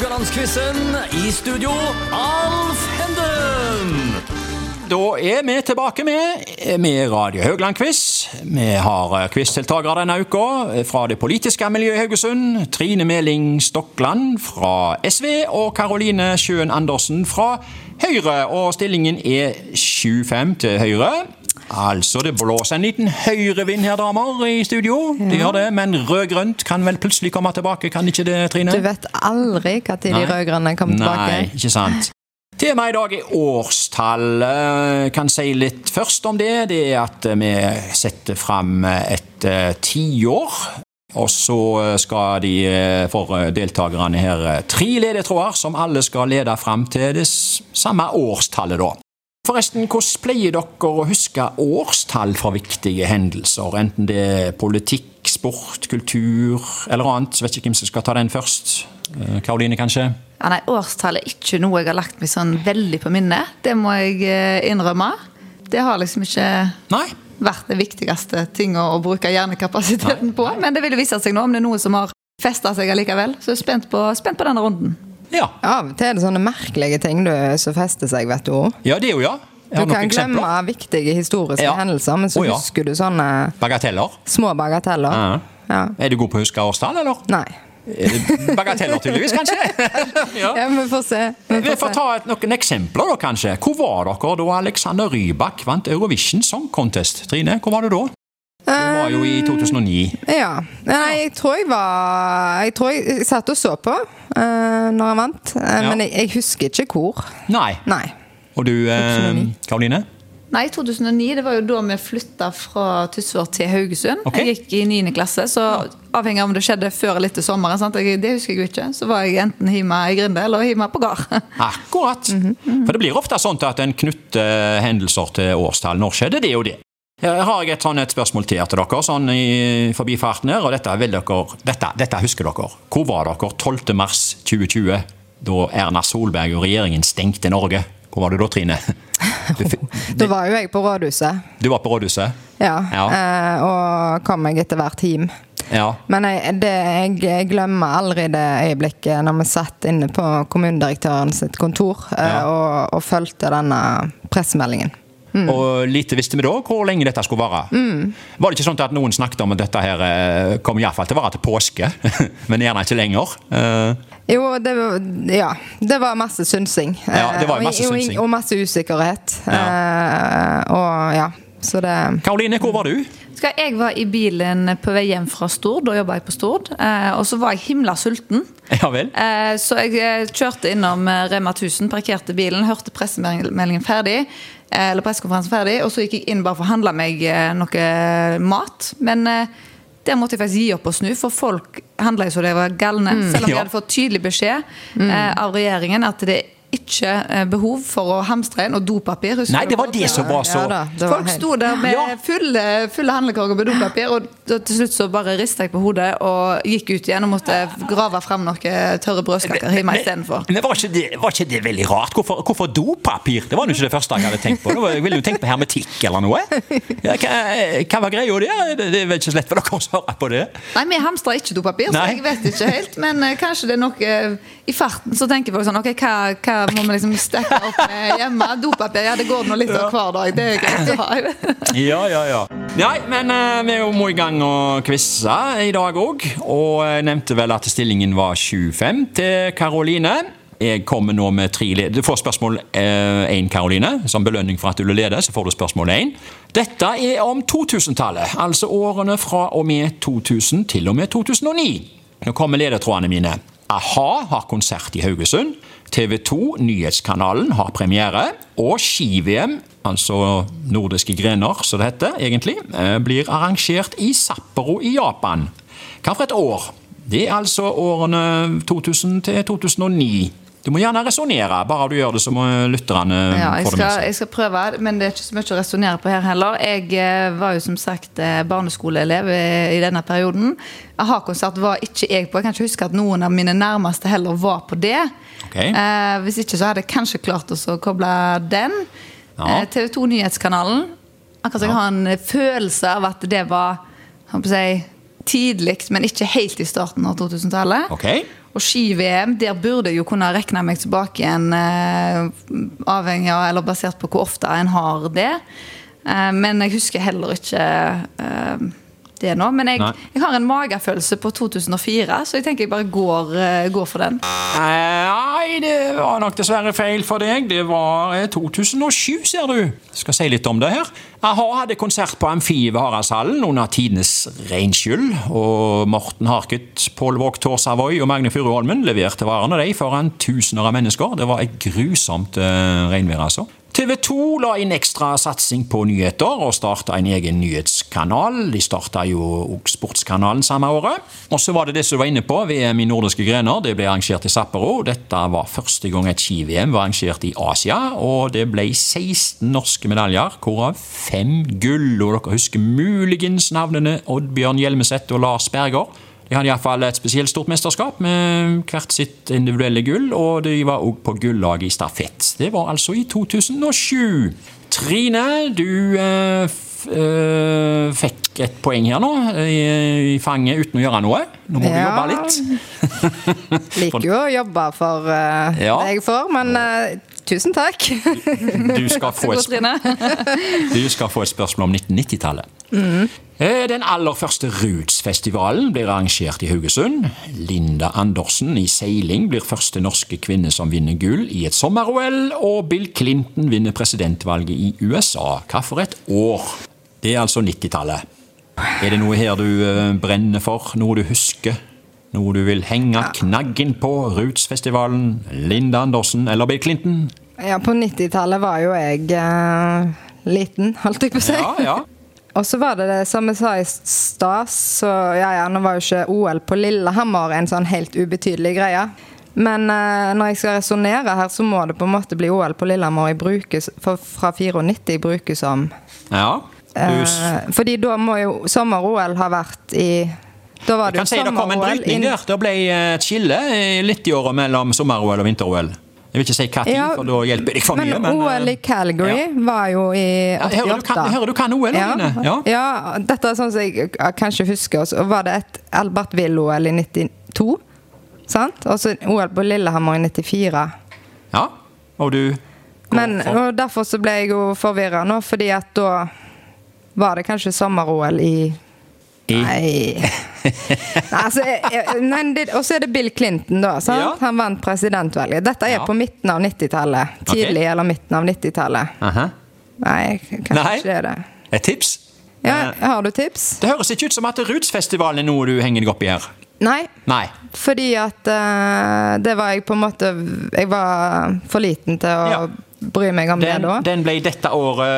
Haugalandsquizen. I studio, Alf Henden. Da er vi tilbake med, med Radio Haugland-quiz. Vi har eh, quizdeltakere denne uka fra det politiske miljøet i Haugesund. Trine Meling Stokland fra SV og Karoline Sjøen Andersen fra Høyre. Og stillingen er 7-5 til Høyre. Altså, det blåser en liten høyrevind her, damer, i studio. Det gjør det, Men rød-grønt kan vel plutselig komme tilbake, kan ikke det, Trine? Du vet aldri når de rød-grønne kommer tilbake. Nei, ikke sant. Temaet i dag er årstall. Jeg kan si litt først om det. Det er at vi setter fram et eh, tiår. Og så skal de eh, for deltakerne her eh, tre ledetråder som alle skal lede fram til det samme årstallet, da. Forresten, hvordan pleier dere å huske årstall fra viktige hendelser? Enten det er politikk, sport, kultur eller annet. Vet ikke hvem som skal ta den først. Eh, Karoline, kanskje? Ja, nei, Årstall er ikke noe jeg har lagt meg sånn veldig på minnet. Det må jeg eh, innrømme. Det har liksom ikke Nei? vært det viktigste tinget å bruke hjernekapasiteten på. Men det vil jo vise seg nå om det er noe som har festa seg allikevel. Så jeg er spent på, spent på denne runden. Ja. Av og til er det sånne merkelige ting du, som fester seg, vet du. Ja, det er jo ja. Du kan glemme eksempler. viktige historiske Ja. hendelser, men så oh, ja. husker du sånne Bagateller. små bagateller. Ja. Ja. Er du god på å huske årstall, eller? Nei. Bagateller, tydeligvis, kanskje? ja. Vi får se. Vi Vi får får se. ta et, noen eksempler, da, kanskje. Hvor var dere da Alexander Rybak vant Eurovision Song Contest? Trine, hvor var du da? Det var jo i 2009. Ja. Nei, jeg tror jeg var Jeg tror jeg satt og så på uh, når han vant, uh, men jeg, jeg husker ikke hvor. Nei. Nei. Og du, eh, Karoline? Nei, 2009 det var jo da vi flytta fra Tysvær til Haugesund. Okay. Jeg gikk i 9. klasse, så avhengig av om det skjedde før eller etter sommeren, sant? Det husker jeg jo ikke, så var jeg enten hjemme i Grinde eller hjemme på gard. Akkurat. For det blir ofte sånn at en knytter hendelser til årstall. Når skjedde det og det? Her har jeg et, sånn, et spørsmål til til dere sånn i forbifarten her, og dette, vil dere, dette, dette husker dere. Hvor var dere 12. mars 2020, da Erna Solberg og regjeringen stengte Norge? Hvor var du da, Trine? Du, Da var jo jeg på rådhuset. du var på rådhuset? Ja. Ja. eh, og kom meg etter hvert hjem. Ja. Men jeg, det, jeg, jeg glemmer aldri det øyeblikket når vi satt inne på kommunedirektøren sitt kontor eh, Ja. og, og fulgte denne pressemeldingen. Og lite visste vi da hvor lenge dette skulle vare. Var det ikke sånn at noen snakket om at dette her eh, kom iallfall til å vare til påske, men gjerne ikke lenger? Uh. Jo, det var, ja, det var masse synsing. Ja, det var Eh, masse synsing. Og, og masse usikkerhet. Eh, og ja, så det Karoline, hvor var du? Skal jeg var i bilen på vei hjem fra Stord, da jobba jeg på Stord. Eh, og så var jeg himla sulten. Ja vel? Eh, så jeg kjørte innom Rema 1000, parkerte bilen, hørte pressemeldingen ferdig. Eh, Eller pressekonferansen ferdig, og så gikk jeg inn bare for å handle meg eh, noe mat. Men eh, der måtte jeg faktisk gi opp og snu, for folk handla jo så de var galne. Selv om de hadde fått tydelig beskjed mm. av regjeringen at det ikke er behov for å hamstre inn, og dopapir. husker Nei, det var det som var så Ja da, var Folk sto der med Ja. fulle, fulle handlekorger med dopapir, og til slutt så bare rista jeg på hodet og gikk ut igjen og måtte grave frem noen tørre brødskaker hjemme istedenfor. Men var ikke, det, var ikke det veldig rart? Hvorfor, hvorfor dopapir? Det var jo ikke det første jeg hadde tenkt på. Det Jeg ville jo tenkt på hermetikk eller noe. Ja, hva, hva var greia der? Det, det er vel ikke så lett for dere å svare på det. Nei, vi hamstrer ikke dopapir, så Nei. jeg vet ikke helt. Men eh, kanskje det er noe eh, I farten så tenker folk sånn Ok, hva, hva må vi liksom stekke opp med hjemme? Dopapir, ja det går nå litt av hver dag. Det er greit å ha. Ja, ja, ja. Nei, men eh, vi må i gang og quize i dag òg. Og jeg nevnte vel at stillingen var 7-5 til Karoline. Jeg kommer nå med tre led... Du får spørsmål én, Karoline. Som belønning for at du leder, så får du spørsmål én. Dette er om 2000-tallet, altså årene fra og med 2000 til og med 2009. Nå kommer ledetrådene mine. A-ha har konsert i Haugesund. TV 2, Nyhetskanalen, har premiere. Og ski-VM, altså nordiske grener, som det heter egentlig, eh, blir arrangert i Sapporo i Japan. Hva for et år? Det er altså årene 2000 til 2009. Du må gjerne resonnere, bare du gjør det så må lytterne Ja, få det med seg. jeg skal prøve, men det er ikke så mye å resonnere på her heller. Jeg eh, var jo som sagt eh, barneskoleelev i, i denne perioden. A-ha-konsert var ikke jeg på. Jeg kan ikke huske at noen av mine nærmeste heller var på det. Ok. Eh, hvis ikke så hadde jeg kanskje klart å koble den. Ja. Eh, TV 2 Nyhetskanalen. Akkurat som jeg har en følelse av at det var si, tidlig, men ikke helt i starten av 2000-tallet. Ok. Og ski-VM, der burde jeg jo kunne regne meg tilbake igjen, eh, avhengig av, eller basert på hvor ofte en har det. Eh, men jeg husker heller ikke eh, det nå. Men jeg, jeg har en magefølelse på 2004, så jeg tenker jeg bare går, går for den. Nei, det var nok dessverre feil for deg. Det var eh, 2007, ser du. Jeg skal si litt om det her. A-ha hadde konsert på Amfi ved Haraldshallen under tidenes regnskyll. Og Morten Harket, Pål Våg Thor Savoy og Magne Furuholmen leverte varene de foran tusener av mennesker. Det var et grusomt uh, regnvær, altså. TV 2 la inn ekstra satsing på nyheter og starta en egen nyhetskanal. De starta jo også Sportskanalen samme året. Og så var det det som du var inne på, VM i nordiske grener. Det ble arrangert i Sapporo. Dette var første gang et ski-VM var arrangert i Asia. Og det ble 16 norske medaljer, hvorav fem gull. Og dere husker muligens navnene Oddbjørn Hjelmeset og Lars Berger. De hadde iallfall et spesielt stort mesterskap med hvert sitt individuelle gull, og de var òg på gullaget i stafett. Det var altså i 2007. Trine, du eh, eh, fikk et poeng her nå, i, i fanget uten å gjøre noe. Nå må du jobbe litt. Liker jo å jobbe for uh, Ja. det jeg får, men eh, tusen takk. Du skal, få et, du skal få et spørsmål om 1990-tallet. Mm. Den aller første Roots-festivalen blir arrangert i Haugesund. Linda Andersen i seiling blir første norske kvinne som vinner gull i et sommer-OL, og Bill Clinton vinner presidentvalget i USA. Hva for et år? Det er altså 90-tallet. Er det noe her du eh, brenner for? Noe du husker? Noe du vil henge knaggen på? Roots-festivalen, Linda Andersen eller Bill Clinton? Ja, på 90-tallet var jo jeg eh, liten, holdt jeg på å si. Ja, ja. Og så var det det som jeg sa i stad, så ja ja, nå var jo ikke OL på Lillehammer en sånn helt ubetydelig greie. Men eh, når jeg skal resonnere her, så må det på en måte bli OL på Lillehammer i brukes, fra 94 brukes som. ja. Eh, fordi da må jo sommer-OL ha vært i Da var det kan si jo det kom en brytning der. Det ble et skille eh, litt i året mellom sommer-OL og vinter-OL. Jeg vil ikke si tid, Ja, for da hjelper det ikke for mye. Men Men, OL i eh, Calgary ja. var jo i Ja, 88. hører, du kan, hører du kan OL, Ja, Line? Ja. ja, dette er sånn som jeg eh, kanskje husker. Også. var det et Albert Will-OL i 92. Sant? Og så OL på Lillehammer i 94. ja. Og du Men, for og derfor så ble jeg jo forvirra nå, fordi at da var det kanskje sommer-OL i I- Nei. Nei, altså, Og så er det Bill Clinton, da. Sant? Ja. Han vant presidentvalget. Dette er Ja. på midten av 90-tallet. Tidlig eller midten av 90-tallet. Aha. Nei, kanskje Nei. ikke er det. Et tips? Ja, Eh, har du tips? Det høres ikke ut som at Roots-festivalen er noe du henger deg opp i her. Nei, Nei. fordi at uh, det var jeg på en måte Jeg var for liten til å Ja. bry meg om Den, det da. den ble dette året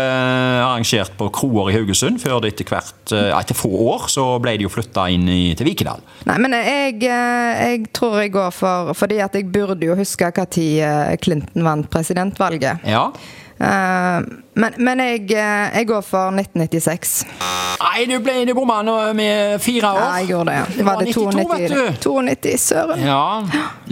arrangert på kroer i Haugesund, før det etter hvert, eh, etter få år, så ble de jo flytta inn i, til Vikedal. Nei, men jeg, eh, jeg tror jeg går for Fordi at jeg burde jo huske når Clinton vant presidentvalget. Ja. Eh, men men jeg, eh, jeg går for 1996. Nei, du ble du bomma nå med fire år. Ja, jeg gjorde det. Det var det 92, 92? vet du. 92, søren. Ja,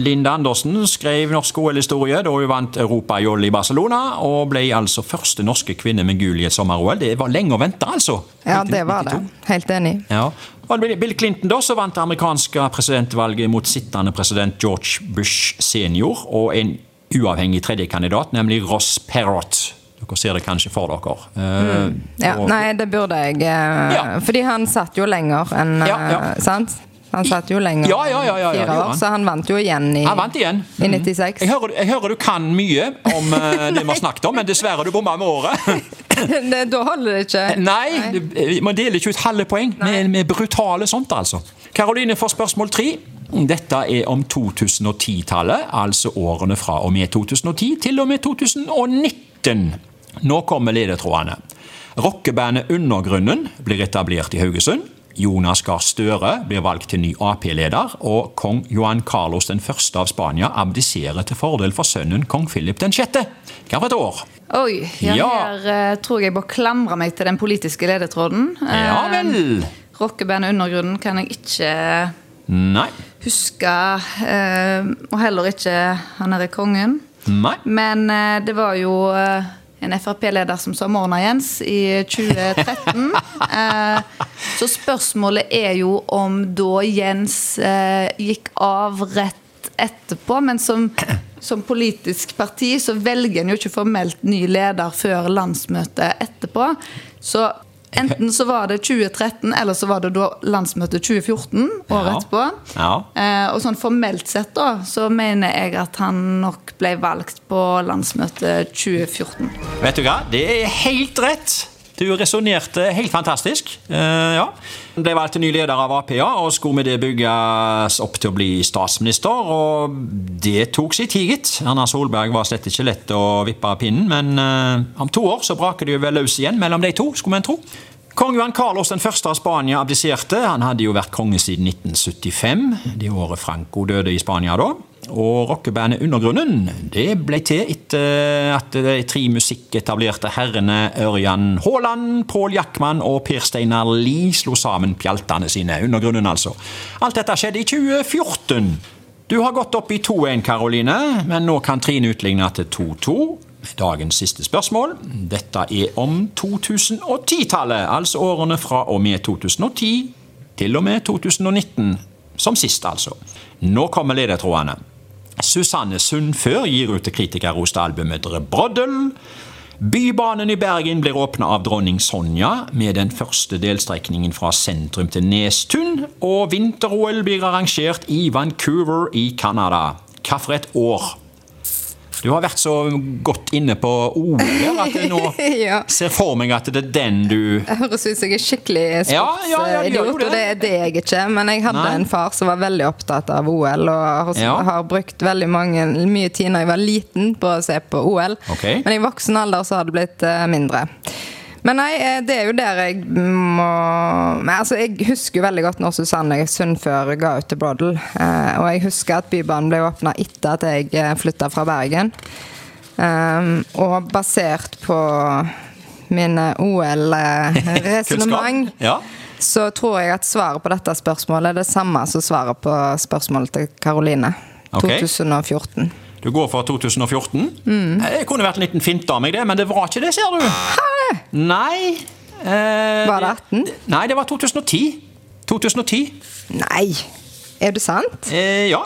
Linda Andersen skrev norsk OL-historie da hun vant Europajoll i Barcelona, og ble altså første norske kvinne med gull i et sommer-OL. Det var lenge å vente, altså. Ja, det var det. Helt enig. Ja. Bill Clinton da, som vant det amerikanske presidentvalget mot sittende president George Bush senior, og en uavhengig tredjekandidat, nemlig Ross Perot. Dere ser det kanskje for dere. Mm. Ja, og- nei, det burde jeg. eh, Ja. Fordi han satt jo lenger enn Ja, ja. eh, Sant? Han satt jo lenger Ja, ja, ja, ja, fire år, han. så han vant jo igjen i, igjen. i 96. Jeg hører, jeg hører du kan mye om eh, det vi har snakket om, men dessverre du bomma med året. det, da holder det ikke. Nei, man deler ikke ut halve poeng med, med brutale sånt, altså. Karoline får spørsmål tre. Dette er om 2010-tallet, altså årene fra og med 2010 til og med 2019. Nå kommer ledetrådene. Rockebandet Undergrunnen blir etablert i Haugesund. Jonas Gahr Støre blir valgt til ny Ap-leder, og kong Johan Carlos 1. av Spania abdiserer til fordel for sønnen kong Philip den sjette. Hva for et år? Oi, ja, Ja. her eh, tror jeg bare klamrer meg til den politiske ledetråden. Ja Eh, vel. Rockebandet Undergrunnen kan jeg ikke Nei. huske, eh, og heller ikke han er kongen. Nei. Men eh, det var jo eh, en Frp-leder som sa 'Morna, Jens' i 2013. Eh, så spørsmålet er jo om da Jens gikk av rett etterpå, men som, som politisk parti så velger en jo ikke formelt ny leder før landsmøtet etterpå. Så enten så var det 2013, eller så var det da landsmøtet 2014, året Ja. etterpå. Ja. Eh, og sånn formelt sett da, så mener jeg at han nok ble valgt på landsmøtet 2014. Vet du hva? Det er helt rett. Du resonnerte helt fantastisk. Eh, ja. Hun ble valgt til ny leder av Ap, ja, og skulle med det bygges opp til å bli statsminister. Og det tok sin tid, gitt. Erna Solberg var slett ikke lett å vippe av pinnen, men eh, om to år så braker det jo vel løs igjen mellom de to, skulle man tro. Kong Johan Carlos den første av Spania abdiserte. Han hadde jo vært konge siden 1975, det året Franco døde i Spania da. Og rockebandet Undergrunnen det ble til etter at de tre musikketablerte herrene Ørjan Haaland, Pål Jackman og Per Steinar Lie slo sammen pjaltene sine. Undergrunnen, altså. Alt dette skjedde i 2014. Du har gått opp i 2-1, Karoline, men nå kan Trine utligne til 2-2. Dagens siste spørsmål. Dette er om 2010-tallet, altså årene fra og med 2010 til og med 2019. Som sist, altså. Nå kommer ledetrådene. Susanne Sundfør gir ut det kritikerroste albumet Broddel. Bybanen i Bergen blir åpna av dronning Sonja med den første delstrekningen fra sentrum til Nestun. Og vinter-OL blir arrangert i Vancouver i Canada. Hva for et år? Du har vært så godt inne på OL at jeg nå Ja. ser for meg at det er den du høres ut som jeg er skikkelig Ja, ja, sportsidiot, og det er det jeg ikke. Men jeg hadde Nei. en far som var veldig opptatt av OL, og har brukt veldig mange, mye tid når jeg var liten på å se på OL. Okay. Men i voksen alder så har det blitt eh, mindre. Men nei, eh, det er jo der jeg må men altså, Jeg husker jo veldig godt når Susanne Sundfør ga ut til Broddle. Eh, og jeg husker at Bybanen ble åpna etter at jeg eh, flytta fra Bergen. Um, og basert på mine OL-resonnement, Ja. så tror jeg at svaret på dette spørsmålet er det samme som svaret på spørsmålet til Karoline. Okay. 2014. Du går for 2014. Mm. Jeg kunne vært en liten finte av meg, det, men det var ikke det, ser du. Nei. Eh, Var det 18? Nei, det var 2010. 2010. Nei! Er det sant? Eh, ja.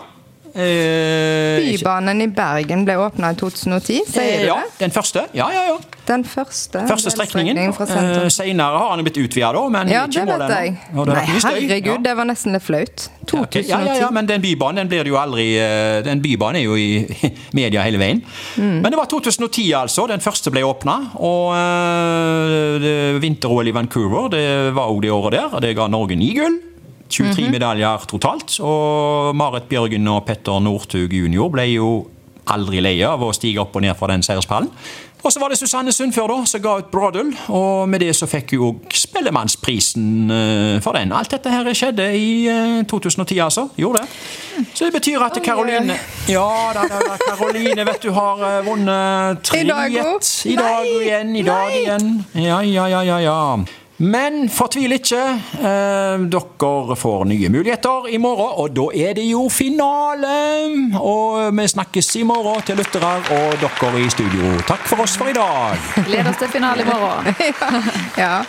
Eh, ikke- Bybanen i Bergen ble åpna i 2010, sier eh, du ja, det? den første. Ja, ja, ja. Den første, Første strekningen. Eh, Senere har den blitt utvida, da, men Ja, ikke det vet ennå. Nei, herregud, Ja. det var nesten litt flaut. Ja, 2010. Ja, ja, ja, men den bybanen den blir jo aldri eh, Den bybanen er jo i media hele veien. Mm. Men det var 2010, altså. Den første ble åpna. Og uh, vinter-OL i Vancouver det var òg det året der. Det ga Norge ni gull. 23 Mhm. medaljer totalt. Og Marit Bjørgen og Petter Northug jr. ble jo aldri leie av å stige opp og ned fra den seierspallen. Og så var det Susanne Sundfør da, som ga ut Broddel, og med det så fikk hun òg Spellemannsprisen eh, for den. Alt dette her skjedde i eh, 2010, altså. Gjorde det. Så det betyr at Karoline Ja da, da, da, Karoline vet du har eh, vunnet tre I dag. I dag igjen, i dag igjen. Ja, ja, ja, ja, ja. Men fortvil ikke. Eh, dere får nye muligheter i morgen, og da er det jo finale! Og vi snakkes i morgen til lyttere og dere i studio. Takk for oss for i dag. Gleder oss til finale i morgen. Ja.